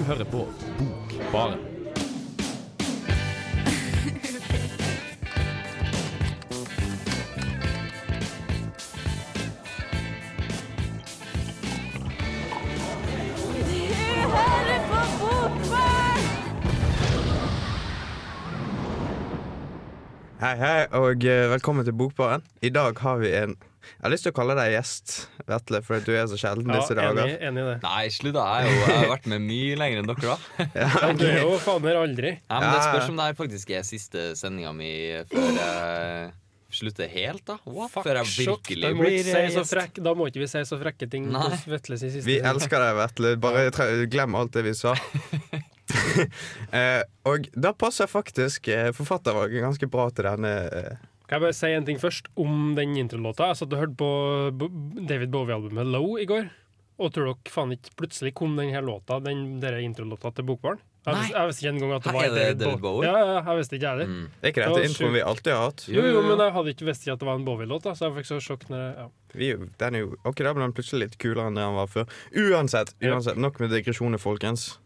Bokbaren. hører på Bokbarn! Hei, hei, og eh, velkommen til Bokbaren. I dag har vi en Jeg har lyst til å kalle deg gjest, Vetle, for du er så sjelden disse enig, dager. enig i det. Nei, slutt da. Jeg, jo, jeg har vært med mye lenger enn dere, da. Ja, du er jo faen meg aldri. Ja, men det spørs om det her faktisk er siste sendinga mi før jeg slutter helt, da. What? Før jeg virkelig blir ikke si frekk, da må ikke vi si så frekke ting Nei. hos Vetle sin siste Vi elsker deg, Vetle. Bare glem alt det vi sa. eh, og da passer faktisk eh, forfattervalget ganske bra til denne eh, Kan jeg bare si en ting først om den introlåta? Jeg satt og hørte på David Bowie-albumet Low i går. Og tror dere faen ikke plutselig kom den her låta, den der introlåta til Bokbarn? Jeg, Nei. vis- jeg visste ikke engang at det var det David Bowie? Ja, ja, jeg visste ikke jeg heller. Mm. Er ikke Det var introen vi alltid har hatt? Jo, jo, men jeg hadde ikke visst ikke at det var en Bowie-låt, så jeg fikk så sjokk når jeg ja. Vi, den er jo, ok, Da ble den plutselig litt kulere enn det han var før. Uansett, Ja. uansett nok med digresjoner, folkens.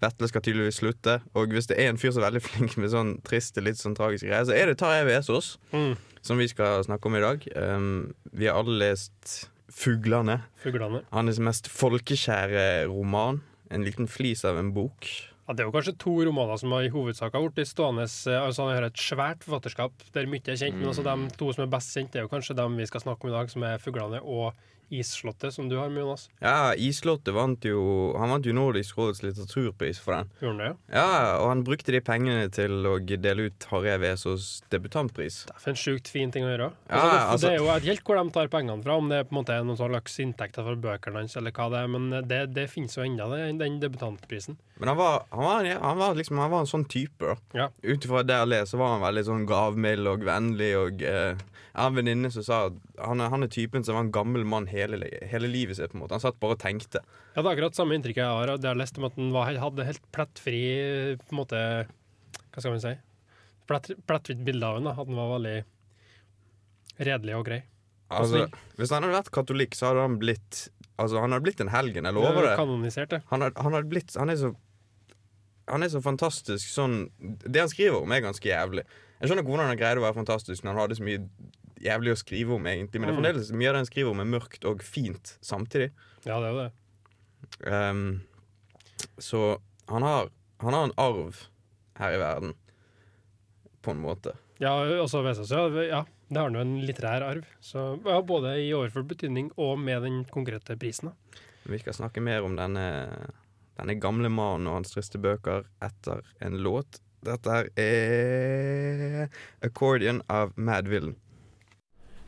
Vetle skal tydeligvis slutte. Og hvis det er en fyr som er veldig flink med sånn triste, litt sånn tragiske greier, så er det Tarjei Vesaas, Mm. som vi skal snakke om i dag. Um, vi har alle lest Fuglane. Fuglene. Hans mest folkekjære roman. En liten flis av en bok. Ja, det er jo kanskje to romaner som har i hovedsak har blitt stående altså Han har et svært forfatterskap der mye er kjent, men altså de to som er best kjent, det er jo kanskje dem vi skal snakke om i dag, som er 'Fuglene' og 'Isslottet', som du har med, Jonas. Ja, Isslottet vant jo Han vant jo Nordisk råds litteraturpris for den. Gjorde han det, ja? Ja, Og han brukte de pengene til å dele ut Harry Vesaas debutantpris. Det er en sjukt fin ting å gjøre. Ja, Altså, det, altså- det er jo et helt hvor de tar pengene fra, om det er på en måte noen slags inntekter fra bøkene hans, eller hva det er, men det, det finnes jo ennå, den debutantprisen. Men han var, han var, han var liksom Han var en sånn type. da Ja. Ut ifra det jeg leser, var han veldig sånn gavmild og vennlig. Og eh, Jeg har en venninne som sa at han han er typen som var en gammel mann hele, hele livet sitt. på en måte Han satt bare og tenkte. Ja, det er akkurat samme inntrykk jeg har. jeg har lest om at han var, hadde helt plettfri på en måte Hva skal man si? Plett, plettfritt bilde av henne. At han var veldig redelig og grei. Altså, Hvis han hadde vært katolikk, så hadde han blitt Altså Han hadde blitt en helgen, jeg lover det. Kanonisert, det. Han, hadde- han hadde blitt Han er så Han er så fantastisk sånn Det han skriver om, er ganske jævlig. Jeg skjønner hvordan han greide å være fantastisk når han hadde så mye jævlig å skrive om, egentlig. Men det er Mm. fremdeles mye av det han skriver om, er mørkt og fint samtidig. Ja, det er det. Um, så han har, han har en arv her i verden, på en måte. Ja, også Vesaas, ja, ja. Det har han jo en litterær arv. Så, ja, både i overført betydning og med den konkrete prisen. Vi skal snakke mer om denne, denne gamle mannen og hans triste bøker etter en låt. Dette er 'Accordion' av Mad Villain.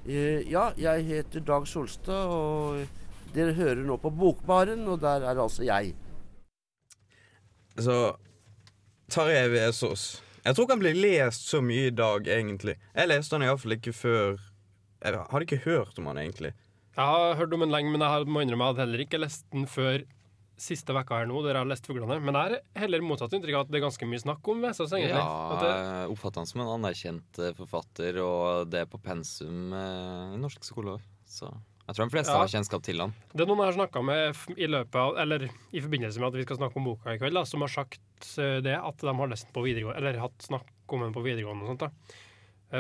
Eh, ja, jeg heter Dag Solstad, og dere hører nå på Bokbaren, og der er altså jeg. Så Tarjei Vesaas Jeg tror ikke han blir lest så mye i dag, egentlig. Jeg leste han iallfall ikke før Jeg hadde ikke hørt om han, egentlig. Jeg har hørt om han lenge, men jeg må innrømme jeg hadde heller ikke lest den før siste vekka her nå, der jeg har lest 'Fuglene'. Men jeg har heller motsatt inntrykk av at det er ganske mye snakk om Vesaas, egentlig. Ja, det, jeg oppfatter han som en anerkjent eh, forfatter, og det er på pensum eh, i norsk skole. Så jeg tror de fleste Ja. har kjennskap til han. det er noen jeg har snakka med i løpet av, eller i forbindelse med at vi skal snakke om boka i kveld, da, som har sagt eh, det, at de har lest den på videregående, eller hatt snakk om den på videregående og sånt. da.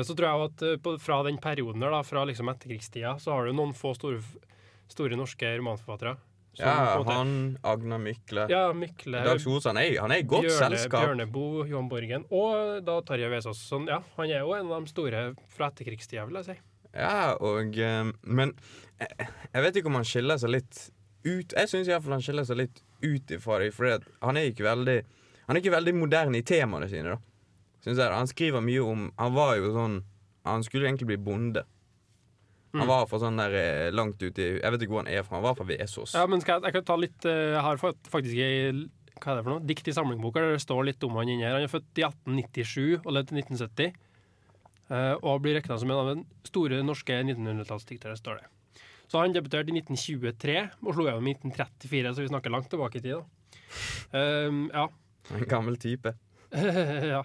Så tror jeg at på, fra den perioden der, da, fra liksom etterkrigstida, så har du noen få store, store norske romanforfattere. Ja, han, Agnar Mykle ja, Mykle, Dag Solstad, han er, han er i godt Bjørne, selskap. Bjørneboe, Johan Borgen og da Tarjei Vesaas. Sånn, ja, han er jo en av de store fra etterkrigstida, vil jeg si. Ja, og eh, Men jeg, jeg vet ikke om han skiller seg litt ut Jeg syns iallfall han skiller seg litt ut ifra det, for han er ikke veldig Han er ikke veldig moderne i temaene sine, da. Synes jeg. Han skriver mye om Han var jo sånn Han skulle egentlig bli bonde. Han var fra sånn der eh, langt ute i Jeg vet ikke hvor han er fra. Han var fra Vesaas. Ja, men skal jeg, jeg kan ta litt eh, Jeg har faktisk ei hva er det for noe? dikt i samlingboka der det står litt om han inni her. Han er født i 1897 og levde til 1970. eh, og blir regna som en av de store norske 1900-tallsdiktere, står det. Så han debuterte i 1923 og slo gjennom i 1934, så vi snakker langt tilbake i tid. da. Um, ja. En gammel type. ja.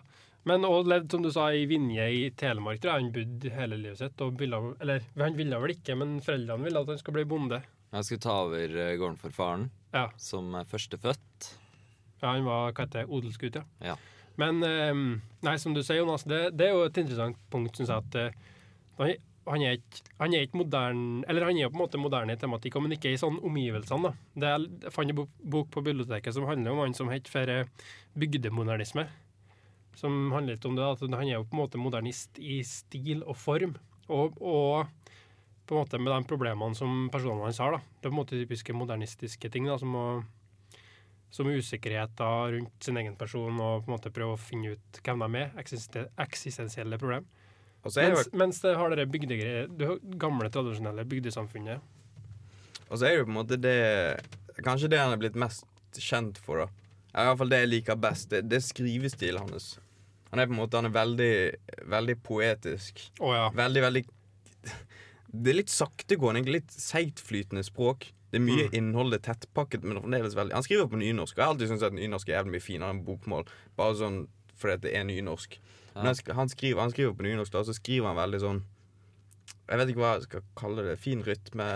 Men òg levd, som du sa, i Vinje i Telemark, tror jeg han bodde hele livet sitt. Ville, eller han ville vel ikke, men foreldrene ville at han skulle bli bonde. Jeg skulle ta over eh, gården for faren, Ja. som er førstefødt. Ja, han var hva heter det, odelsgutt, ja. Ja. Men eh, nei, som du sier, Jonas, det, det er jo et interessant punkt, syns jeg. at eh, han, han, er ikke, han er ikke modern Eller han er på en måte moderne i tematikk, men ikke i sånn omgivelsene. da. Det er, jeg fant en bok, på biblioteket som handler om han som heter for eh, bygdemodernisme. Som handler litt om det, at han er jo på en måte modernist i stil og form. Og, og på en måte med de problemene som personene hans har. da. Det er på en måte typiske modernistiske ting, da, som, å, som usikkerheter rundt sin egen person, og på en måte prøve å finne ut hvem de er. Eksisten eksistensielle problem. Det Mens, mens det har det bygdegreier, det gamle, tradisjonelle bygdesamfunnet. Og så er det jo på en måte det Kanskje det han er blitt mest kjent for, da. Ja, I hvert fall det jeg liker best. Det, det er skrivestilen hans. Han er på en måte Han er veldig, veldig poetisk. Oh, ja. Veldig, veldig Det er litt saktegående, litt seigtflytende språk. Det er mye Mm. innhold, det er tettpakket, men fremdeles veldig Han skriver på nynorsk, og jeg har alltid syntes at nynorsk er jævlig mye finere enn bokmål. Bare sånn fordi at det er nynorsk. Men han, han, skriver, han skriver på nynorsk, da, så skriver han veldig sånn Jeg vet ikke hva jeg skal kalle det. Fin rytme,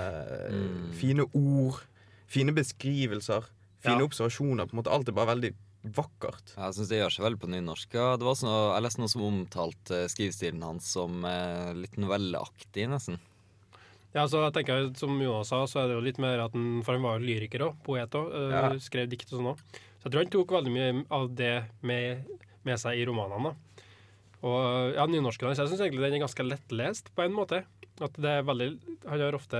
Mm. fine ord, fine beskrivelser, fine Ja. observasjoner. På en måte Alt er bare veldig vakkert. Jeg syns det gjør seg veldig på nynorsk. Ja, det var sånn, jeg leste noe som omtalte skrivestilen hans som eh, litt novelleaktig, nesten. Ja, så jeg tenker, Som Jonas sa, så er det jo litt mer at han, For han var jo lyriker òg, poet òg. Ja. Skrev dikt og sånn òg. Så jeg tror han tok veldig mye av det med, med seg i romanene. da. Og ja, nynorsken hans, jeg syns egentlig den er ganske lettlest på en måte. At det er veldig Han har ofte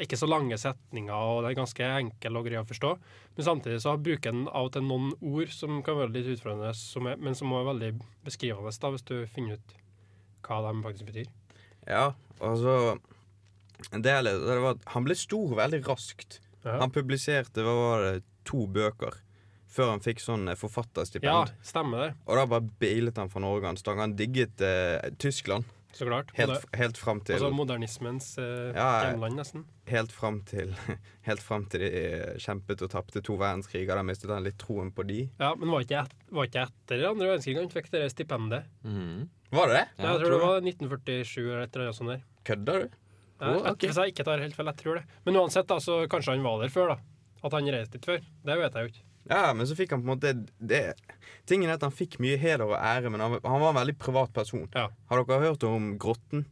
ikke så lange setninger, og det er ganske enkel og grei å forstå. Men samtidig så bruker den av og til noen ord som kan være litt utfordrende, som er, men som er veldig beskrivende, da, hvis du finner ut hva de faktisk betyr. Ja, altså det, er litt- det var, Han ble stor veldig raskt. Ja, Han publiserte hva var det, to bøker før han fikk sånn eh, forfatterstipend. ja stemmer det. Og da bare beilet han fra Norge. Han stang, han digget eh, Tyskland Så klart. helt, helt fram til altså modernismens eh, Ja, hjemland, nesten. Helt fram til Helt fram til de eh, kjempet og tapte to verdenskriger. Da mistet han litt troen på de. Ja, Men var ikke, et, var ikke etter andre verdenskrig han fikk det stipendet? Mm. Var det det? Ja, jeg tror det var 1947 eller et eller annet sånt der. Kødder du? Ja, Å, jeg- Hvis jeg ikke tar helt feil, jeg tror det. Men uansett, da, så kanskje han var der før, da. At han reiste dit før. Det vet jeg jo ikke. Ja, men så fikk han på en måte det Tingen er at han fikk mye heder og ære, men han, han var en veldig privat person. Ja. Har dere hørt om Grotten?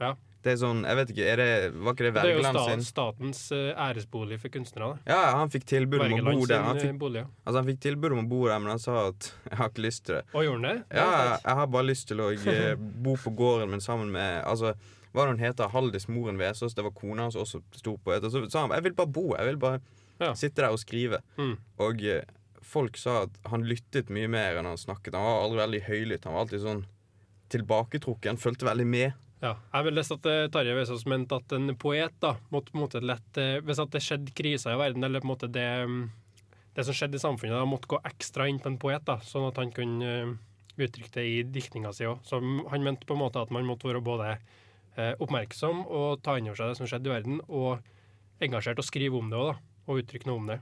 Ja. Det er sånn, jeg vet ikke, det, Var ikke det Det er jo Wergeland sta, sin? statens eh, æresbolig for kunstnere. Ja, han fikk tilbud om å bo Wergeland der. sin Han eh, fikk, bolig. Ja. altså, han fikk tilbud om å bo der, men han sa at jeg har ikke lyst til det. Og gjorde han det? Ja, jeg jeg har bare lyst til å eh, bo på gården min sammen med Altså, hva er det hun heter? Haldis Moren Vesaas. Det var kona hans også stor poet. Og så sa han jeg vil bare bo. Jeg vil bare Ja. sitte der og skrive. Mm. Og eh, folk sa at han lyttet mye mer enn han snakket. Han var aldri veldig høylytt. Han var alltid sånn tilbaketrukken. Fulgte veldig med. Ja, jeg vil lese at eh, Tarjei Vesaas mente at en poet da måtte på en måte lett eh, Hvis at det skjedde kriser i verden, eller på en måte det, mm, det som skjedde i samfunnet, da måtte gå ekstra inn på en poet, da, sånn at han kunne uttrykke det i diktninga si òg. Så han mente på en måte at man måtte være både oppmerksom og ta inn over seg det som skjedde i verden, og engasjert og skrive om det òg, da. Og uttrykke noe om det.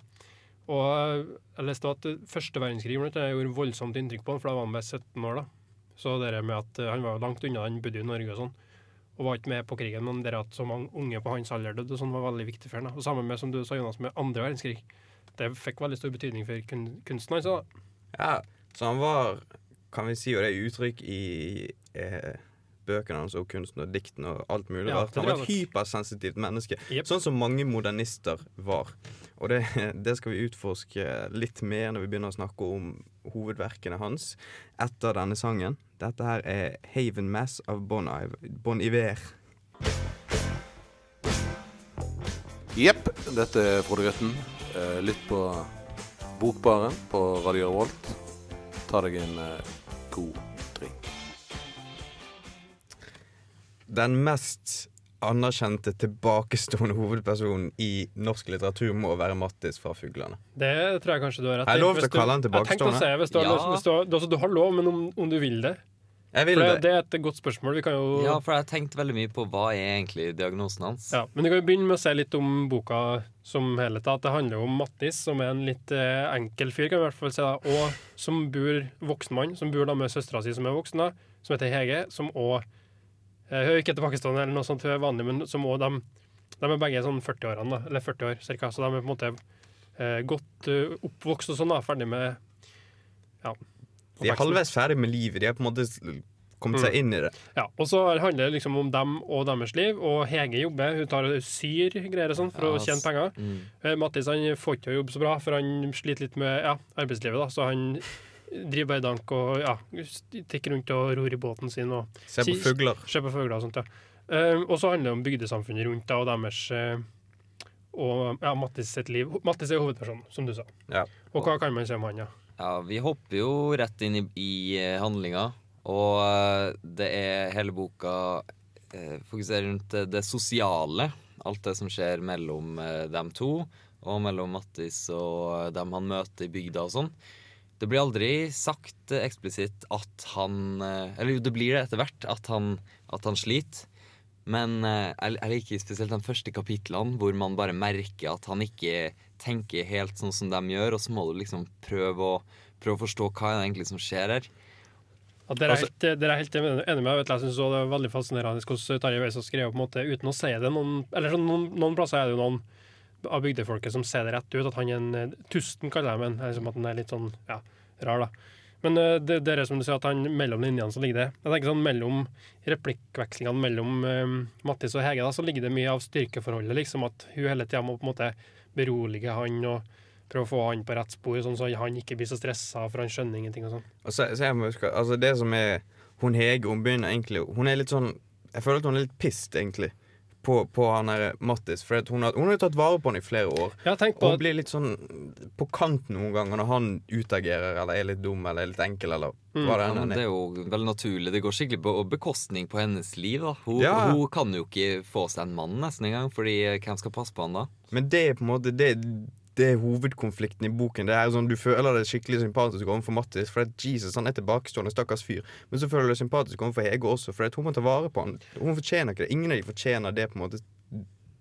Og eh, jeg leste at første verdenskrig annet, gjorde voldsomt inntrykk på han, for da var han bare 17 år. da. Så det med at eh, han var langt unna, han bodde i Norge og sånn og var ikke med på krigen, men det at så mange unge på hans alder døde, sånn var veldig viktig for ham. Og sammen med, som du sa, Jonas, med andre verdenskrig. Det fikk veldig stor betydning for kun, kunsten hans. da. Ja, så han var, kan vi si, og det er uttrykk i eh, bøkene hans og kunsten og diktene og alt mulig Ja, rart. Han var et hypersensitivt menneske. yep. Sånn som mange modernister var. Og det, det skal vi utforske litt mer når vi begynner å snakke om hovedverkene hans etter denne sangen. Dette her er Haven Mass av Bon, Iv bon Iver. Jepp, dette er Frode Grøtten. Eh, lytt på Bokbaren på Radio Revolt. Ta deg en eh, god Den mest anerkjente tilbakestående hovedpersonen i norsk litteratur må være Mattis fra Fuglene. Det tror jeg kanskje du har rett i. Jeg lov til å kalle han tilbakestående. Jeg tenkte å se si, hvis du, har Ja. hvis du, altså, du har lov, men om, om du vil det. Jeg vil det, det. det er et godt spørsmål. Vi kan jo Ja, for jeg har tenkt veldig mye på hva er egentlig diagnosen hans. Ja, men vi kan jo begynne med å se litt om boka som helhet. At det handler om Mattis, som er en litt eh, enkel fyr, kan vi i hvert fall si, da, og som bor voksen mann, som bor da med søstera si, som er voksen, da, som heter Hege, som òg eh, Hun er ikke Pakistan eller noe sånt, hun er vanlig, men så må de, de er begge sånn 40-årene, eller 40 år cirka, så de er på en måte eh, godt eh, oppvokst og sånn, da, ferdig med ja, De er halvveis ferdig med livet. De har på en måte kommet seg inn i det. Ja, og så handler det liksom om dem og deres liv, og Hege jobber. Hun tar syr greier og sånn for Ja, å tjene penger. Mm. Eh, Mattis han får ikke jobbe så bra, for han sliter litt med ja, arbeidslivet. da, Så han driver bare dank og ja, tikker rundt og ror i båten sin og Se på fugler. ser på fugler og sånt. ja. Uh, og så handler det om bygdesamfunnet rundt da, og deres uh, og ja, Mattis sitt liv. Mattis er hovedpersonen, som du sa. Ja. Og hva kan man si om han, ja? Ja, vi hopper jo rett inn i, i eh, handlinga, og eh, det er hele boka eh, fokuserer rundt det, sosiale. Alt det som skjer mellom eh, dem to, og mellom Mattis og dem han møter i bygda og sånn. Det blir aldri sagt eksplisitt at han eh, Eller jo, det blir det etter hvert, at han, at han sliter. Men eh, jeg, jeg liker spesielt de første kapitlene hvor man bare merker at han ikke tenker helt sånn som de gjør, og så må du liksom prøve å, prøve å forstå hva er det egentlig som skjer her. Ja, dere, er Altså- helt, dere er helt enig med meg. Jeg også det er veldig fascinerende hvordan Tarjei Veis har skrevet på en måte uten å si det. Noen, eller så, noen, noen plasser er det jo noen av bygdefolket som ser det rett ut. At han er en eh, tusten, kaller jeg men liksom at han er litt sånn ja, rar, da. Men eh, det, det er som du sier, at han mellom linjene så ligger det Jeg tenker sånn mellom replikkvekslingene mellom eh, Mattis og Hege, da, så ligger det mye av styrkeforholdet. liksom At hun hele tida må på en måte berolige han og prøve å få han på rett spor, sånn så han ikke blir så stressa, for han skjønner ingenting og sånn. Og så, så jeg må huske, altså det som er Hun Hege hun begynner egentlig Hun er litt sånn Jeg føler at hun er litt pissed, egentlig, på, på han her Mattis. For at hun, har, hun har jo tatt vare på han i flere år. Ja, tenk Og hun blir litt sånn på kant noen ganger når han utagerer eller er litt dum eller er litt enkel eller Mm. hva det Ja, er. det er jo veldig naturlig. Det går skikkelig på bekostning på hennes liv. da. Hun, Ja. hun kan jo ikke få seg en mann nesten engang, fordi eh, hvem skal passe på han da? Men det er på en måte det, det er hovedkonflikten i boken. Det er sånn, Du føler deg skikkelig sympatisk overfor Mattis, for Jesus han er tilbakestående, stakkars fyr. Men så føler du deg sympatisk overfor Hege også, for hun må ta vare på han. Hun fortjener ikke det. Ingen av de fortjener det på en måte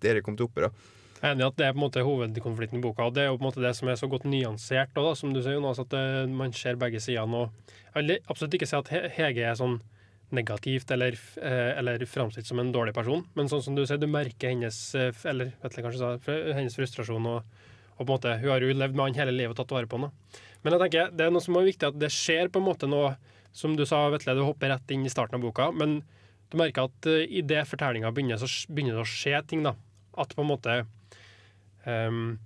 det de kom til opp i. da Jeg er enig i at det er på en måte hovedkonflikten i boka. Og det er jo på en måte det som er så godt nyansert, da, som du sier, Jonas, at eh, man ser begge sidene. Jeg vil absolutt ikke si at Hege er sånn negativt eller, eh, eller framstilt som en dårlig person, men sånn som du sier, du merker hennes eller vet eller kanskje hennes frustrasjon. Og, og på en måte, Hun har jo levd med han hele livet og tatt vare på han. da. Men jeg tenker, det er noe som er viktig, at det skjer på en måte noe Som du sa, Vetle, du hopper rett inn i starten av boka, men du merker at uh, idet fortellinga begynner, så begynner det å skje ting. da. At på en måte um,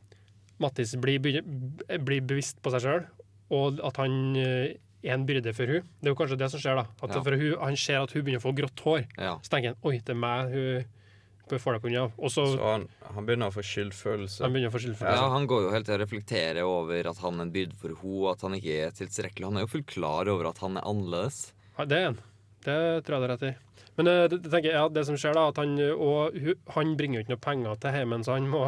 Mattis blir, blir bevisst på seg sjøl, og at han uh, er en byrde for hun. Det er jo kanskje det som skjer. da. At Ja. hun, Han ser at hun begynner å få grått hår. Ja. Så tenker han oi, det er meg hun bør deg på unna. Også, så Så han, han begynner å få skyldfølelse. han begynner å få skyldfølelse. Ja. Han går jo helt til å reflektere over at han er en byrde for henne, at han ikke er tilstrekkelig. Han er jo fullt klar over at han er annerledes. Ja, det er han. Det tror jeg det er rett i. Men eh, det, tenker jeg, ja, det som skjer da, at han, og hun, han bringer jo ikke noe penger til heimen, så han må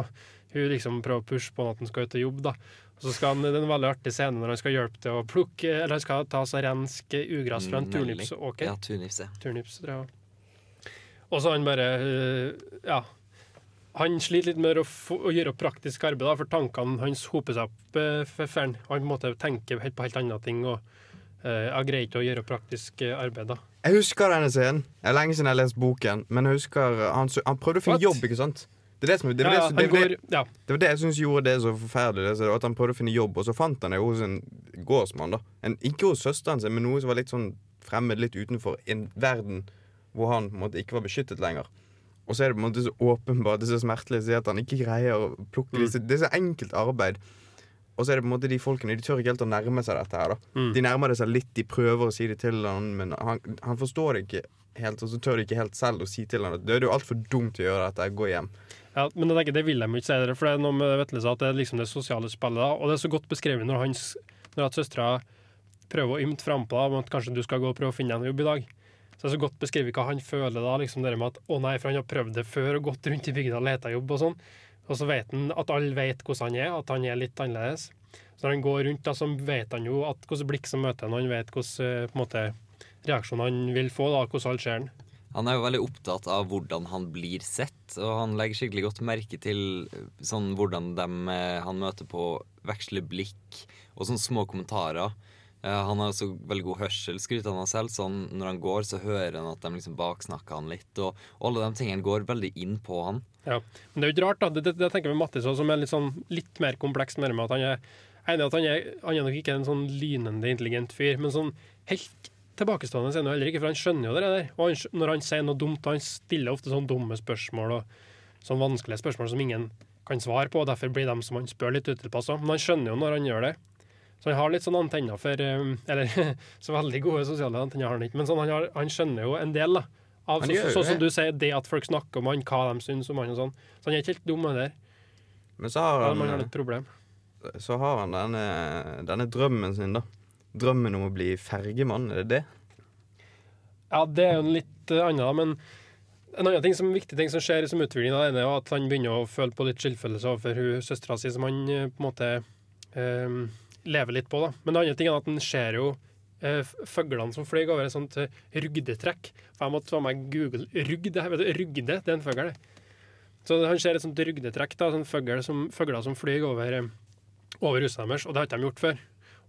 hun liksom prøve å pushe på at han skal ut og jobbe. da. Og så skal han, Det er en veldig artig scene når han skal hjelpe til å plukke, eller han skal ta seg renske ugress fra en turnipsåker. Ja, turnips, ja. Turnips, tror jeg. Og så han bare øh, Ja. Han sliter litt med å, å gjøre praktisk arbeid, da, for tankene hans hoper seg opp øh, for for han. måtte tenker helt på helt andre ting. og øh, Jeg greier ikke å gjøre praktisk øh, arbeid. da. Jeg husker denne scenen. Det er lenge siden jeg har lest boken. Men jeg husker Han, han prøvde å finne What? jobb, ikke sant? Det er det, som, det, Ja, det, ja, det, var går, det, ja, var det jeg syns gjorde det så forferdelig. Så at han prøvde å finne jobb, og så fant han det hos en gårdsmann. da en, Ikke hos søsteren sin, men noe som var litt sånn fremmed, litt utenfor en verden hvor han på en måte ikke var beskyttet lenger. Og så er det på en måte så åpenbart det er så smertelig å si at han ikke greier å plukke disse Det er så enkelt arbeid. Og så er det på en måte de folkene De tør ikke helt å nærme seg dette her. da Mm. De nærmer det seg litt, de prøver å si det til han, men han, han forstår det ikke helt, og så tør de ikke helt selv å si til han at det er jo altfor dumt å gjøre dette, gå hjem. ja, Men jeg tenker, det vil de ikke si, dere, for det er noe med Vetle sa, at det er liksom det sosiale spillet. da, Og det er så godt beskrevet når, hans, når at søstera prøver å ymte frampå om at kanskje du skal gå og prøve å finne en jobb i dag. Så det er så godt beskrevet hva han føler da, liksom det med at å nei, for han har prøvd det før og gått rundt i bygda og leta jobb og sånn. Og så vet han at alle vet hvordan han er, at han er litt annerledes. Så når han går rundt, da, så vet han jo at hvordan blikk som møter han, og han vet hvordan eh, reaksjon han vil få, da, hvordan alt ser han. Han er jo veldig opptatt av hvordan han blir sett, og han legger skikkelig godt merke til eh, sånn hvordan dem eh, han møter på, veksler blikk og sånne små kommentarer. Ja, han har så veldig god hørsel, skryter han av selv. Så han, når han går, så hører han at de liksom baksnakker han litt. Og, og alle de tingene går veldig inn på han. Ja. Men det er jo ikke rart, da. Det, det, det tenker vi Mattis også, som er litt, sånn, litt mer kompleks med at han er enig at han er, han er nok ikke en sånn lynende intelligent fyr, men sånn helt tilbakestående er han heller ikke, for han skjønner jo det der. Og han, når han sier noe dumt, han stiller ofte sånne dumme spørsmål og sånn vanskelige spørsmål som ingen kan svare på, og derfor blir de som han spør, litt utilpassa. òg. Men han skjønner jo når han gjør det. Så han har litt sånn antenner for um, Eller så veldig gode sosiale antenner har han ikke, men sånn, han, har, han skjønner jo en del, da. Av, Han så, sånn som du sier, det at folk snakker om han, hva de syns om han og sånn. Så han er ikke helt dum det der. Men så har han, har han, problem. så har han denne, denne drømmen sin, da. Drømmen om å bli fergemann, er det det? Ja, det er jo en litt uh, annen, men en annen ting som, viktig ting som skjer som utvikling, da, er jo at han begynner å føle på litt skyldfølelse overfor søstera si, som han eh, på en måte eh, lever litt på. da. Men det andre ting er at en ser jo eh, fuglene som flyr over et sånt eh, rugdetrekk. For jeg måtte ta meg Google rugde. Vet, du, rugde, det er en fugl. Så han ser et sånt rugdetrekk, da, sånn fugler som, fugler som flyr over, eh, over huset deres, og det har ikke de gjort før.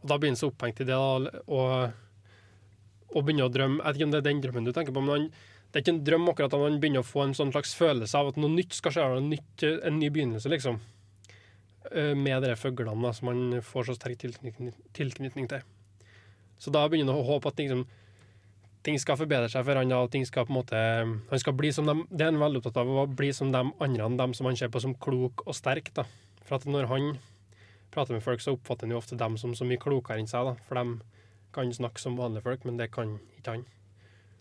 Og da begynner han så opphengt i det, da, og, og begynner å drømme. Jeg vet ikke om det er den drømmen du tenker på, men han, det er ikke en drøm akkurat at han begynner å få en sånn slags følelse av at noe nytt skal skje, en ny begynnelse, liksom. Eh, Med de fuglene som han får så sterk tilknytning til. Så da begynner han å håpe at liksom, ting skal forbedre seg for han da, og ting skal på en måte Han skal bli som dem, Det er han veldig opptatt av, å bli som de andre, dem som han ser på som klok og sterk. da. For at når han prater med folk, så oppfatter han jo ofte dem som så mye klokere enn seg. da. For de kan snakke som vanlige folk, men det kan ikke han.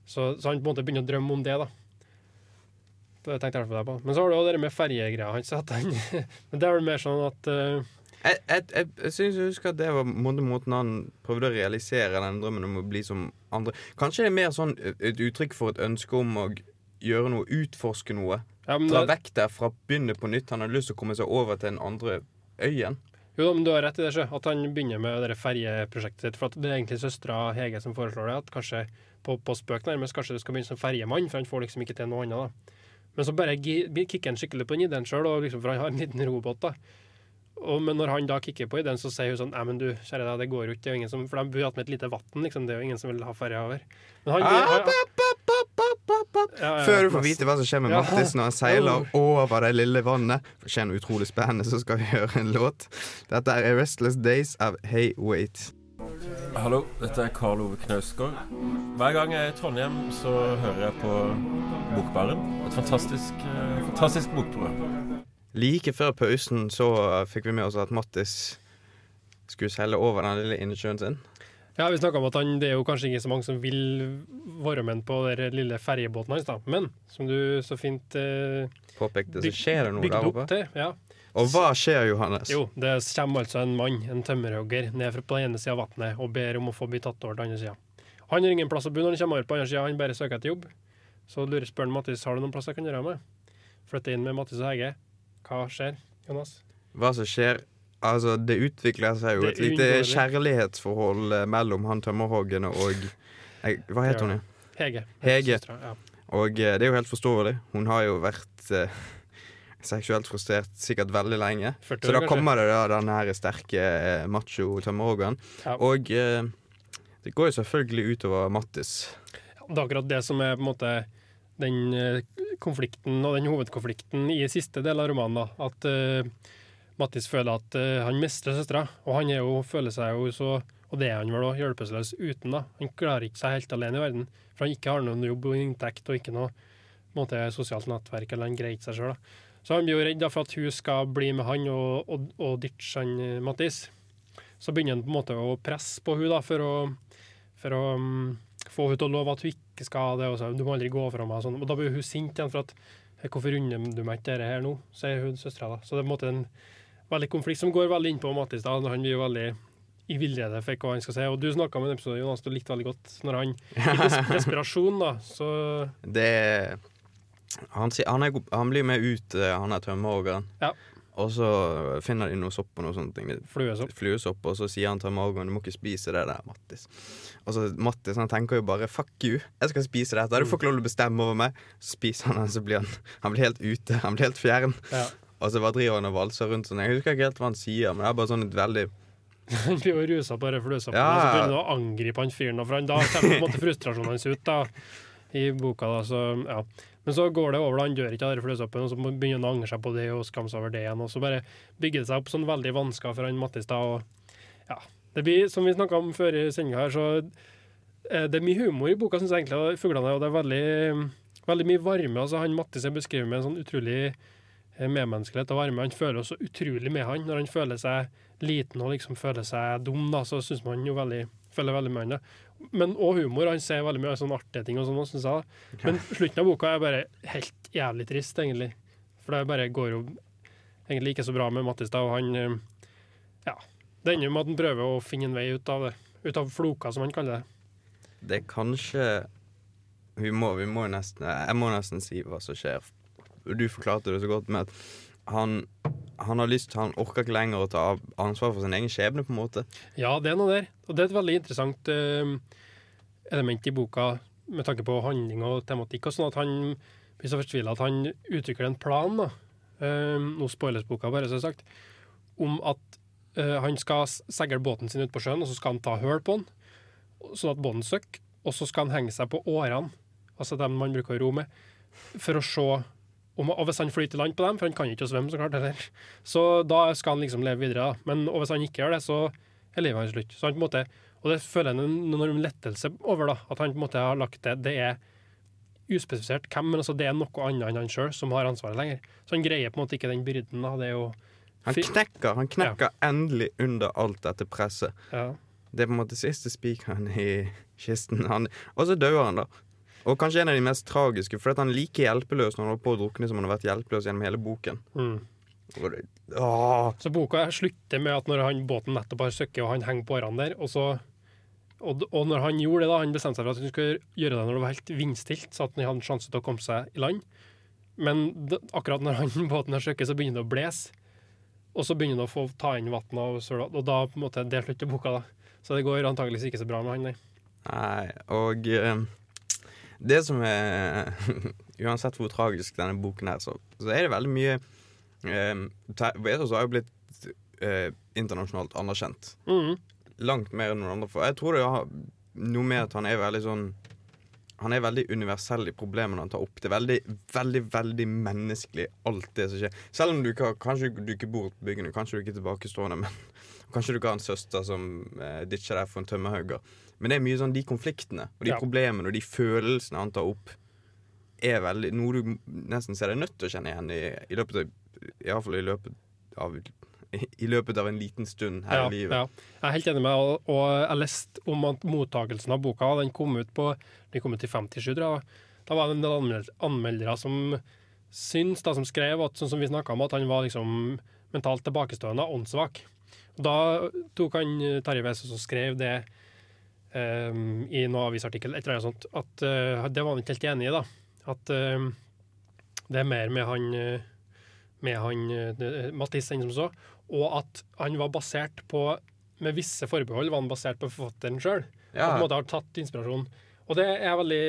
Så, så han på en måte begynner å drømme om det, da. Det tenkte jeg i hvert fall på. Men så har du også det med ferjegreia hans. Men det er vel mer sånn at uh... Jeg, jeg, jeg, jeg synes jeg husker at det var måten, han prøvde å realisere den drømmen om å bli som andre. Kanskje det er mer sånn et uttrykk for et ønske om å gjøre noe, utforske noe. ja, Dra det, vekk derfra, begynne på nytt. Han har lyst til å komme seg over til den andre øyen. Jo, da, men du har rett i det, sjø. At han begynner med det ferjeprosjektet sitt. For det er egentlig søstera Hege som foreslår det. At kanskje på, på spøk nærmest, kanskje du skal begynne som ferjemann, for han får liksom ikke til noe annet. da. Men så bare kicker han skikkelig på den ideen sjøl, liksom, for han har en liten robot. da. Og, men når han da kicker på ideen, så sier hun sånn Nei, men du, kjære deg, det går jo ikke. Det er jo ingen som, for de bor attmed et lite vann, liksom. Det er jo ingen som vil ha ferja over. Men han, Ah, ba, ba. Ja, ja, Før du får vite hva som skjer med Ja. Mattis når han seiler over det lille vannet, for skjer noe utrolig spennende, så skal vi høre en låt. Dette er Restless Days av Hey Wait. Hallo, dette er Karl Ove Knausgård. Hver gang jeg er i Trondheim, så hører jeg på Bokbaren. Et fantastisk, eh, fantastisk bokprogram. Like før pausen så fikk vi med oss at Mattis skulle seile over den lille innsjøen sin. Ja, vi snakka om at han, det er jo kanskje ikke så mange som vil være med på den lille ferjebåten hans, da. Men som du så fint eh, Påpekte, så skjer det noe der oppe. til. Ja. Og hva skjer, Johannes? Jo, det kommer altså en mann, en tømmerhogger, ned fra på den ene sida av vannet og ber om å få bli tatt over til den andre sida. Han har ingen plass å bo når han kommer over på andre sida, han bare søker etter jobb. Så lurer spør Mattis har du noen plass jeg kan gjøre med. Flytte inn med Mattis og Hege. Hva skjer, Jonas? Hva som skjer? Altså, det utvikler seg jo et lite kjærlighetsforhold eh, mellom han tømmerhoggene og Hva heter hun? Hege. Hege. Og eh, det er jo helt forståelig. Hun har jo vært eh, seksuelt frustrert sikkert veldig lenge. År, Så da kanskje. kommer det da den her sterke eh, macho tømmerhoggeren. Ja. Og eh, det går jo selvfølgelig utover Mattis. Det er akkurat det som er på en måte den eh, konflikten og den hovedkonflikten i siste del av romanen. da, At uh, Mattis føler at uh, han mister søstera, og han jo, føler seg jo så og det er han vel òg, hjelpeløs uten. da. Han klarer ikke seg helt alene i verden. For han ikke har noen jobb og inntekt og ikke noe måte, sosialt nettverk, eller han greier ikke seg sjøl. Så han blir jo redd for at hun skal bli med han og, og, og ditche han Mattis. Så begynner han på en måte å presse på hun da, for å, for å mm, få hun til å love at hun ikke skal det. Og så, du må aldri gå fra meg. Og, sånn. og da blir hun sint igjen for at «Eh, Hvorfor unner du meg ikke dette her nå? sier hun søstera. Så det er på en måte en veldig konflikt som går veldig inn på Mattis. da, Han blir jo veldig i villrede for hva han skal si. Og du snakka om en episode Jonas, du likte veldig godt. Når han i des desperasjon, da, så Det han, sier- han, er, han blir med ut, eh, han er tømmerhoggeren. Ja. Og så finner de noe sopp og noe sånt. fluesopp. Fluesopp, og så sier han til Margon du må ikke spise det der, Mattis. Og så Mattis han tenker jo bare 'fuck you, jeg skal spise dette'. Du får ikke lov til å bestemme over meg. Så spiser han den, så blir han Han blir helt ute. Han blir helt fjern. Ja. Og så bare driver han og valser rundt sånn. Jeg husker ikke helt hva han sier, men det er bare sånn et veldig Han blir jo rusa på det fløsoppen, Ja. og så begynner han å angripe han fyren. for han- Da kommer på en måte frustrasjonen hans ut da, i boka. da, så ja. Men så går det over, han dør ikke den fløsoppen, og så begynner han å angre seg på det og skamme seg over det igjen. Og så bare bygger det seg opp sånn veldig vansker for han Mattis. og ja. Det blir, som vi snakka om før i sendinga her, så eh, det er mye humor i boka, syns jeg egentlig, fuglene, og det er veldig, veldig mye varme. altså Han Mattis er beskrevet med en sånn utrolig eh, medmenneskelighet og varme. Han føler også utrolig med han. Når han føler seg liten og liksom føler seg dum, da, så syns man jo veldig føler veldig med han. da. Men òg humor. Han ser veldig mye sånn artige ting og sånn, syns jeg. Men slutten av boka er bare helt jævlig trist, egentlig. For det bare går jo egentlig ikke så bra med Mattis, og han eh, Ja. Det ender med at han prøver å finne en vei ut av det. Ut av floka, som han kaller det. Det er kanskje vi må, vi må nesten, Jeg må nesten si hva som skjer. Du forklarte det så godt med at han, han har lyst Han orker ikke lenger å ta ansvar for sin egen skjebne, på en måte. Ja, det er noe der. Og det er et veldig interessant uh, element i boka med tanke på handling og tematikk. og sånn at han blir så fortvila at han uttrykker en plan, da. Uh, nå spoiles boka, bare så sagt, om at uh, han skal seile båten sin ut på sjøen, og så skal han ta høl på den, sånn at båten søkker, og så skal han henge seg på årene, altså dem man bruker å ro med, for å se om, og hvis han flyter i land på dem, for han kan ikke svømme, så klart, heller, så da skal han liksom leve videre. da. Men hvis han ikke gjør det, så er livet hans slutt. Så han på en måte, og det føler jeg en enorm lettelse over, da, at han på en måte har lagt det Det er uspesifisert hvem, men altså det er noe annet enn han sjøl som har ansvaret lenger. Så han greier på en måte ikke den byrden. da, det er jo Han knekker, han knekker endelig under alt dette presset. ja. Det er på en måte siste spikeren i kisten. Han, og så dør han, da. Og kanskje en av de mest tragiske, for han er like hjelpeløs når han holder på å drukne som han har vært hjelpeløs gjennom hele boken. mm. Det, Så boka slutter med at når han, båten nettopp har søkket, og han henger på årene der, og så og, og når han gjorde det, da, han bestemte seg for at han skulle gjøre det når det var helt vindstilt, så at han hadde en sjanse til å komme seg i land. Men det, akkurat når han, båten har søkket, så begynner det å blåse. Og så begynner det å få ta inn vann og søla, og da på en måte, det slutter boka. da. Så det går antageligvis ikke så bra med han, nei. Nei, og eh, det som er Uansett hvor tragisk denne boken er, så, så er det veldig mye eh, te- har jo blitt eh, internasjonalt anerkjent. Mm. Langt mer enn noen andre. For jeg tror det har noe med at han er veldig sånn Han er veldig universell i problemene han tar opp. Det er veldig, veldig veldig menneskelig, alt det som skjer. Selv om du ikke, kanskje du ikke bor på bygdene, kanskje du ikke er tilbakestående, men kanskje du ikke har en søster som eh, ditcher deg for en tømmerhugger. Men det er mye sånn de konfliktene og de Ja. problemene og de følelsene han tar opp, er veldig noe du nesten ser deg nødt til å kjenne igjen i, i løpet av Iallfall i løpet av i løpet av en liten stund her Ja, i livet. ja. Jeg er helt enig med deg, og, jeg leste om at mottakelsen av boka den kom ut på Den kom ut i 57, Da. Da var det en del anmeld- anmeldere som syns, da, som skrev at, sånn som vi snakka om, at han var liksom mentalt tilbakestående og åndssvak. Da tok han Terje Vesaas og skrev det eh, i noen avisartikkel, et eller sånt, at uh, det var han ikke helt enig i, da. At uh, det er mer med han med han uh, Mattis enn som så, og at han var basert på med visse forbehold var han basert på forfatteren sjøl. Ja. På en måte har tatt inspirasjon. Og det er jeg veldig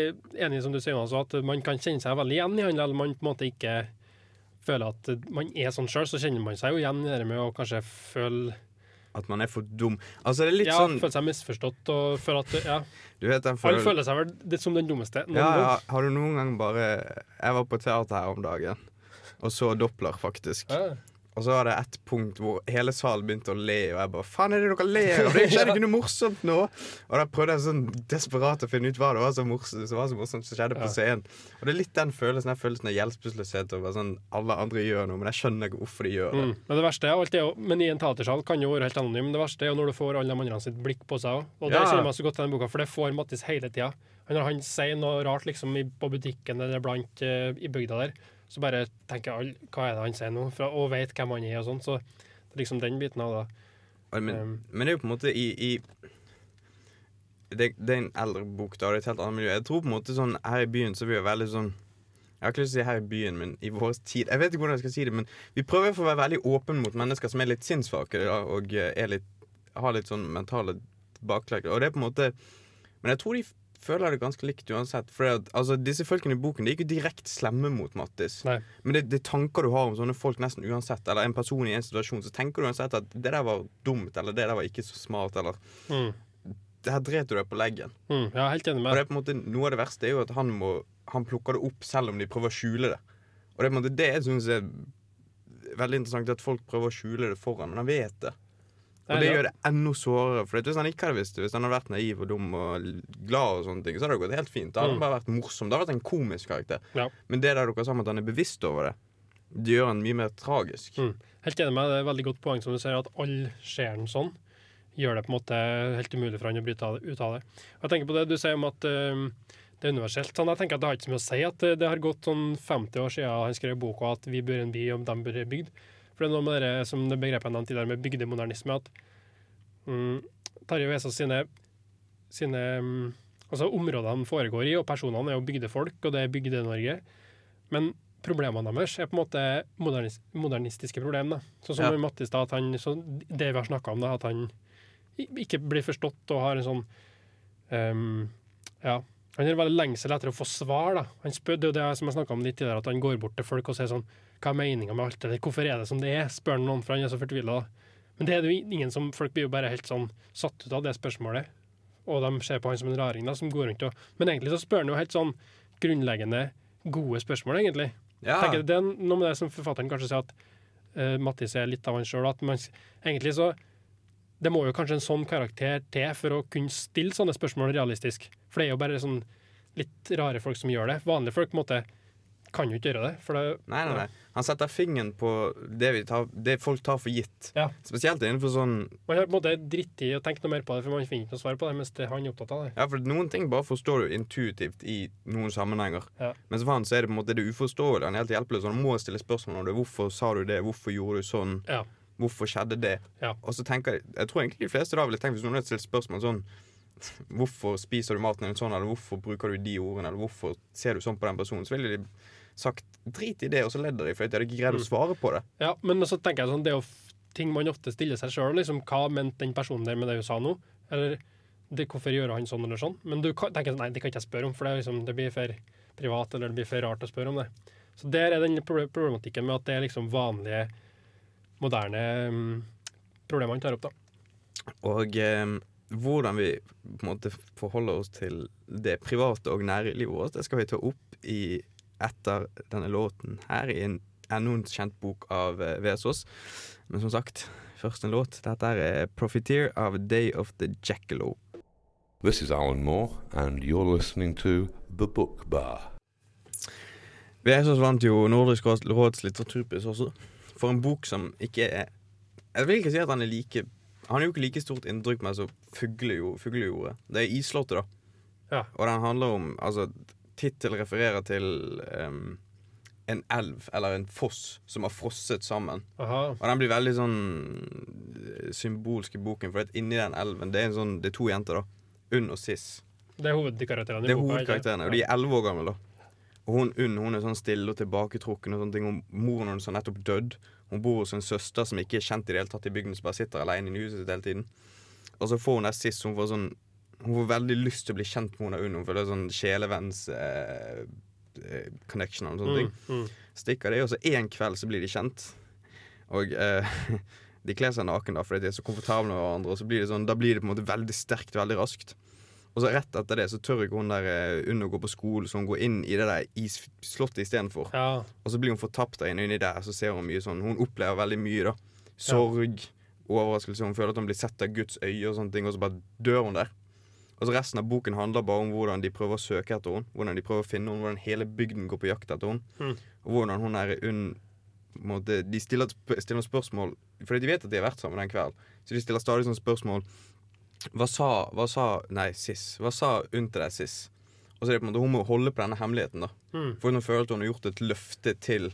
enig i, som du sier, altså, at man kan kjenne seg veldig igjen i han, eller man på en måte ikke føler at man er sånn sjøl, så kjenner man seg jo igjen i det med å kanskje føle At man er for dum. Altså, det er litt ja, sånn Føler seg misforstått og føler at ja, Du vet den føler... Han føler seg vel litt som den dummeste. ja, ja. Har du noen gang bare Jeg var på teater her om dagen og så Doppler, faktisk. Ja. Og så var det et punkt hvor hele salen begynte å le, og jeg bare Faen, er det dere ler av? Det skjedde ikke noe morsomt nå! Og da prøvde jeg sånn desperat å finne ut hva det var så morsomt som var så morsomt som skjedde på scenen. Og det er litt den følelsen den følelsen av hjelpeløshet over sånn alle andre gjør noe, men jeg skjønner ikke hvorfor de gjør det. Mm. Men det verste er er jo, men i en teatersal kan jo være helt anonym. Det verste er jo når du får alle de andre sitt blikk på seg òg. Og det Ja. kjenner jeg så godt til den boka, for det får Mattis hele tida. Når han sier noe rart liksom på butikken eller blant eh, i bygda der, så bare tenker alle hva er det han sier nå, fra, og vet hvem han er og sånn. Så det er liksom den biten av det. Men, Um, men det er jo på en måte i, i det, det er en eldre bok, da, det er et helt annet miljø. Jeg tror på en måte sånn her i byen så blir vi jo veldig sånn Jeg har ikke lyst til å si her i byen, men i vår tid Jeg vet ikke hvordan jeg skal si det, men vi prøver hvert å være veldig åpne mot mennesker som er litt sinnssvake da, og eh, er litt, har litt sånn mentale baklegg. Og det er på en måte Men jeg tror de føler det ganske likt uansett. For at, altså, disse folkene i boken De er ikke direkte slemme mot Mattis. Nei. Men det, er tanker du har om sånne folk nesten uansett. Eller en person i en situasjon, så tenker du uansett at det der var dumt, eller det der var ikke så smart, eller Mm. Det her dret du deg på leggen. Mm. Ja, helt enig Og med det er på en måte Noe av det verste er jo at han må Han plukker det opp selv om de prøver å skjule det. Og det er på en måte det jeg syns er veldig interessant, at folk prøver å skjule det foran, men han vet det. Og det gjør det enda sårere. For hvis han ikke hadde visst det, hvis han hadde vært naiv og dum og glad, og sånne ting, så hadde det gått helt fint. Da hadde han Mm. bare vært morsom. Det hadde vært en komisk karakter. Ja. Men det der dere sa om at han er bevisst over det, det gjør han mye mer tragisk. Mm. Helt enig med. Det er et veldig godt poeng som du sier, at alle ser den sånn. Gjør det på en måte helt umulig for han å bryte ut av det. Og jeg tenker på det du sier om at eh, det er universelt. Sånn, jeg tenker at Det har ikke så mye å si at det, det har gått sånn 50 år siden han skrev boka at vi bør en by og de bør en bygd. For det er noe med det som det begrepet jeg nevnte tidligere med bygdemodernisme, at mm, Tarjei Vesaas sine, sine mm, altså områdene foregår i, og personene er jo bygdefolk, og det er Bygde-Norge. Men problemene deres er på en måte modernis modernistiske problem. da. Sånn som Ja. Mattis, da, at han, så det vi har snakka om, da, at han ikke blir forstått og har en sånn um, Ja. Han har veldig lengsel etter å få svar. da. Han spør, det er jo det som jeg snakka om litt tidligere, at han går bort til folk og sier sånn Hva er meninga med alt det der? Hvorfor er det som det er? Spør han noen, for han er så fortvila. Men det er det jo ingen som Folk blir jo bare helt sånn satt ut av det spørsmålet. Og de ser på han som en raring, da, som går rundt og Men egentlig så spør han jo helt sånn grunnleggende gode spørsmål, egentlig. Ja. Tenker, det er noe med det som forfatteren kanskje sier at uh, Mattis er litt av han sjøl. At man egentlig så Det må jo kanskje en sånn karakter til for å kunne stille sånne spørsmål realistisk. For det er jo bare sånn litt rare folk som gjør det. Vanlige folk på en måte kan jo ikke gjøre det. Det Nei, nei, nei. Han setter fingeren på det, vi tar, det folk tar for gitt. Ja. Spesielt innenfor sånn Man har på en måte dritt i å tenke noe mer på det, for man finner ikke noe svar på det, mens det han er opptatt av det. Ja, for noen ting bare forstår du intuitivt i noen sammenhenger. Ja. Mens for han så er det på en måte det uforståelige. Han er helt hjelpeløs. Han må stille spørsmål om det. Hvorfor sa du det? Hvorfor gjorde du sånn? Ja. Hvorfor skjedde det? Ja. Og så tenker jeg Jeg tror egentlig de fleste da ville tenkt hvis noen hadde stilt spørsmål sånn Hvorfor spiser du maten din sånn, eller hvorfor bruker du de ordene, eller hvorfor ser du sånn på den personen? Så ville de sagt drit i det, og så ledder de, for de hadde ikke greid å Mm. svare på det. Ja, men så tenker jeg sånn, det er jo ting man ofte stiller seg sjøl. Liksom, hva mente den personen der med det hun sa nå? Eller det, hvorfor gjør han sånn eller sånn? Men du kan, tenker sånn, nei, det kan ikke jeg spørre om, for det, liksom, det blir for privat eller det blir for rart å spørre om det. Så der er den problematikken med at det er liksom vanlige, moderne problemene problemer han tar opp. da. Og eh, hvordan vi på en måte forholder oss til det private og nære livet vårt, det skal vi ta opp i etter denne låten her i en enda en kjent bok av eh, Vesaas. Men som sagt, først en låt. Dette er 'Profiteer' av Day of the Jackalope. This is Alan Moore, and you're listening to The Book Bar. Vesaas vant jo Nordisk råds litteraturpris også, for en bok som ikke er Jeg vil ikke si at han er like Han er jo ikke like stort inntrykk med som Fuglejord- Fuglejordet. Det er Islottet, da. Ja. Og den handler om Altså, tittel refererer til um, en elv, eller en foss, som har frosset sammen. Aha. Og den blir veldig sånn eh, symbolsk i boken, for at inni den elven Det er, en sånn, det er to jenter, da. Unn og Sis. Det er hovedkarakterene i Det er boka, hovedkarakterene, og de er elleve år gamle. da Og hun Unn hun er sånn stille og tilbaketrukken. Og sånne ting Hun, Moren hennes har nettopp dødd. Hun bor hos en søster som ikke er kjent i det hele tatt i bygden, som bare sitter alene i huset sitt hele tiden. Og så får hun der sist Hun får sånn Hun får veldig lyst til å bli kjent med Mona Unn. Hun føler sånn sjelevenns eh, eh, connection og sånne ting. Mm, mm. Stikker det, og så en kveld så blir de kjent. Og eh, de kler seg naken da fordi de er så komfortable med hverandre, og så blir det sånn, da blir det på en måte veldig sterkt veldig raskt. Og så rett etter det så tør ikke hun der eh, Unn å gå på skolen, så hun går inn i det der isslottet istedenfor. Ja. Og så blir hun fortapt der inne inni der, så ser hun mye sånn Hun opplever veldig mye, da. Sorg, overraskelse. Hun føler at hun blir sett av Guds øye, og sånne ting, og så bare dør hun der. Og så Resten av boken handler bare om hvordan de prøver å søke etter henne. Hvordan de prøver å finne henne, hvordan hele bygden går på jakt etter henne. Mm. Og hvordan hun er Unn De stiller, stiller spørsmål Fordi de vet at de har vært sammen den kvelden. Så de stiller stadig sånne spørsmål. Hva sa, hva sa Nei, sis. Hva sa Unn til deg, sis? Og så er det på en måte Hun må holde på denne hemmeligheten. da Mm. For hun føler at hun har gjort et løfte til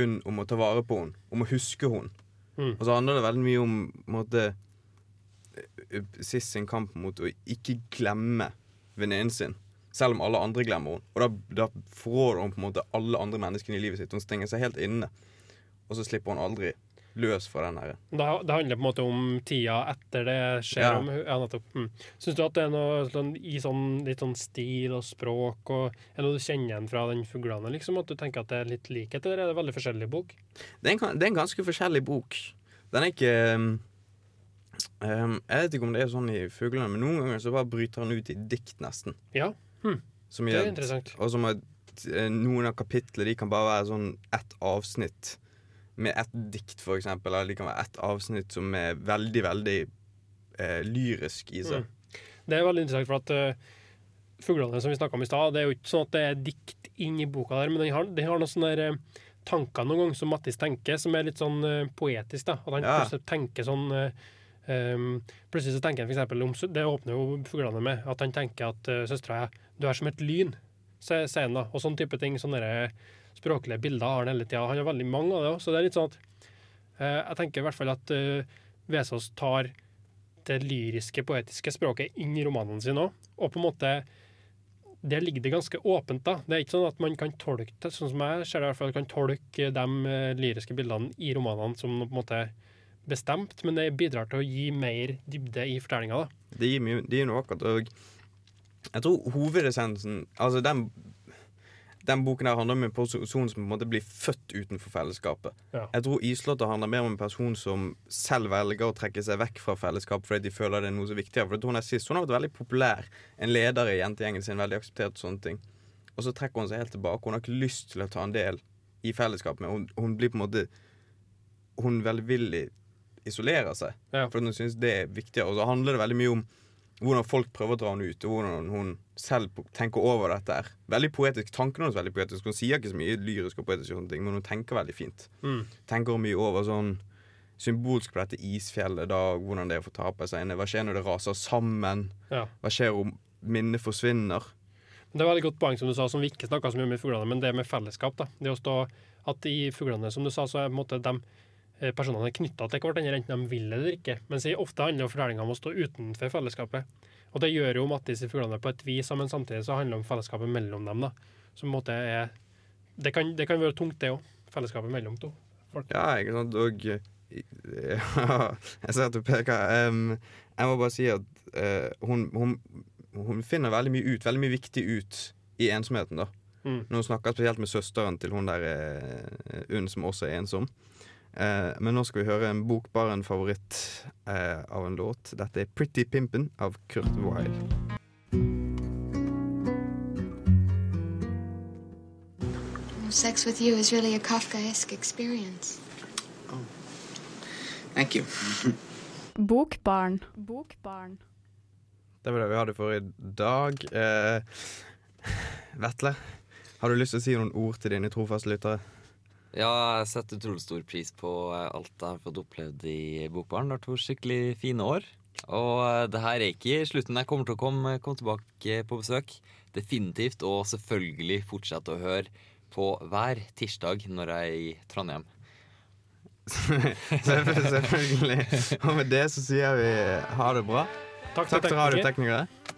Unn om å ta vare på henne. Om å huske henne. Mm. Og så handler det veldig mye om måte, eh, Sis sin kamp mot å ikke glemme venninnen sin. Selv om alle andre glemmer henne. Og da, da forråder hun på en måte alle andre menneskene i livet sitt. Hun stenger seg helt inne. Og så slipper hun aldri løs for den her. Det, det handler på en måte om tida etter det skjer. Ja. Om, ja, nettopp. Mm. Syns du at det er noe sånn, i sånn, litt sånn stil og språk og Er det noe du kjenner igjen fra den fuglene? Liksom, at du tenker at det er litt likhet, eller er det veldig forskjellig bok? Det er, en, det er en ganske forskjellig bok. Den er ikke um, Jeg vet ikke om det er sånn i fuglene, men noen ganger så bare bryter han ut i dikt, nesten. Ja, Som det er interessant. Og som at eh, noen av kapitlene de kan bare være sånn ett avsnitt med ett dikt, for eksempel. Eller det kan være ett avsnitt som er veldig, veldig eh, lyrisk i seg. Det er veldig interessant, for at uh, fuglene som vi snakka om i stad, det er jo ikke sånn at det er dikt inn i boka der, men den har, den har noen sånne der, eh, tanker noen ganger som Mattis tenker, som er litt sånn uh, poetisk. da. At han Ja. plutselig tenker sånn uh, um, Plutselig så tenker han for om Det åpner jo fuglene med. At han tenker at uh, søstera du er som et lyn, sier han da. Og sånn type ting. Sånne der, språklige bilder har han hele tida. Han har veldig mange av det òg, så det er litt sånn at eh, Jeg tenker i hvert fall at eh, Vesaas tar det lyriske, poetiske språket inn i romanene sine òg. Og på en måte Der ligger det ganske åpent. da. Det er ikke sånn at man kan tolke det, sånn som jeg ser det i hvert fall, kan tolke de eh, lyriske bildene i romanene som på en måte bestemt, men det bidrar til å gi mer dybde i fortellinga. Det gir, det gir noe Og jeg tror hovedessensen Altså, den, den boken her handler om en person som på en måte blir født utenfor fellesskapet. Ja. Jeg tror Islåtter handler mer om en person som selv velger å trekke seg vekk fra fellesskap fordi de føler det er noe så viktigere. For Hun er sist, hun har vært veldig populær. En leder i jentegjengen sin, veldig akseptert og sånne ting. Og så trekker hun seg helt tilbake. Hun har ikke lyst til å ta en del i fellesskapet. Men hun, hun blir på en måte Hun velvillig isolerer seg. Ja. For hun syns det er viktigere. Og så handler det veldig mye om hvordan folk prøver å dra henne ut, og hvordan hun selv tenker over dette. her Veldig poetisk. Tankene hennes er veldig poetisk. Hun sier ikke så mye lyrisk og poetisk, og sånne ting men hun tenker veldig fint. Mm. Tenker mye over sånn symbolsk på dette isfjellet, da, hvordan det er å få ta på seg inne. Hva skjer når det raser sammen? Ja. Hva skjer om minnet forsvinner? Det er veldig godt poeng som du sa, som vi ikke snakka så mye om i fuglene, men det med fellesskap. da. Det å stå at i fuglene, som du sa, så er på en måte de eh, er knytta til hverandre, enten de vil eller ikke. Mens ofte handler fortellinga om å stå utenfor fellesskapet. Og det gjør jo Mattis i fuglene på et vis, men samtidig så handler det om fellesskapet mellom dem. da. Som på en måte er Det kan, det kan være tungt, det òg. Fellesskapet mellom to. Ja, ikke sant. Og eh, ja, Jeg ser at du peker. Um, jeg må bare si at uh, hun, hun, hun finner veldig mye ut, veldig mye viktig ut i ensomheten. da Mm. Når hun snakker spesielt med søsteren til hun der uh, Unn, som også er ensom. Eh, men nå skal vi høre en bokbaren favoritt eh, av en låt. Dette er 'Pretty Pimpin' av Kurt Wilde. Sex with you is really a Kafkaesque experience. Thank you. Bokbarn. Bokbarn. Det var det vi hadde for i dag. Eh, Vetle, har du lyst til å si noen ord til dine trofaste lyttere? Ja, jeg setter utrolig stor pris på eh, alt jeg har fått opplevd i Bokbaren. Det har vært to skikkelig fine år. Og eh, det her er ikke slutten. Jeg kommer til å komme, komme tilbake på besøk. Definitivt. Og selvfølgelig fortsette å høre på hver tirsdag når jeg er i Trondheim. Selvfølgelig. Og med det så sier vi ha det bra. Takk, Takk til radioteknikere.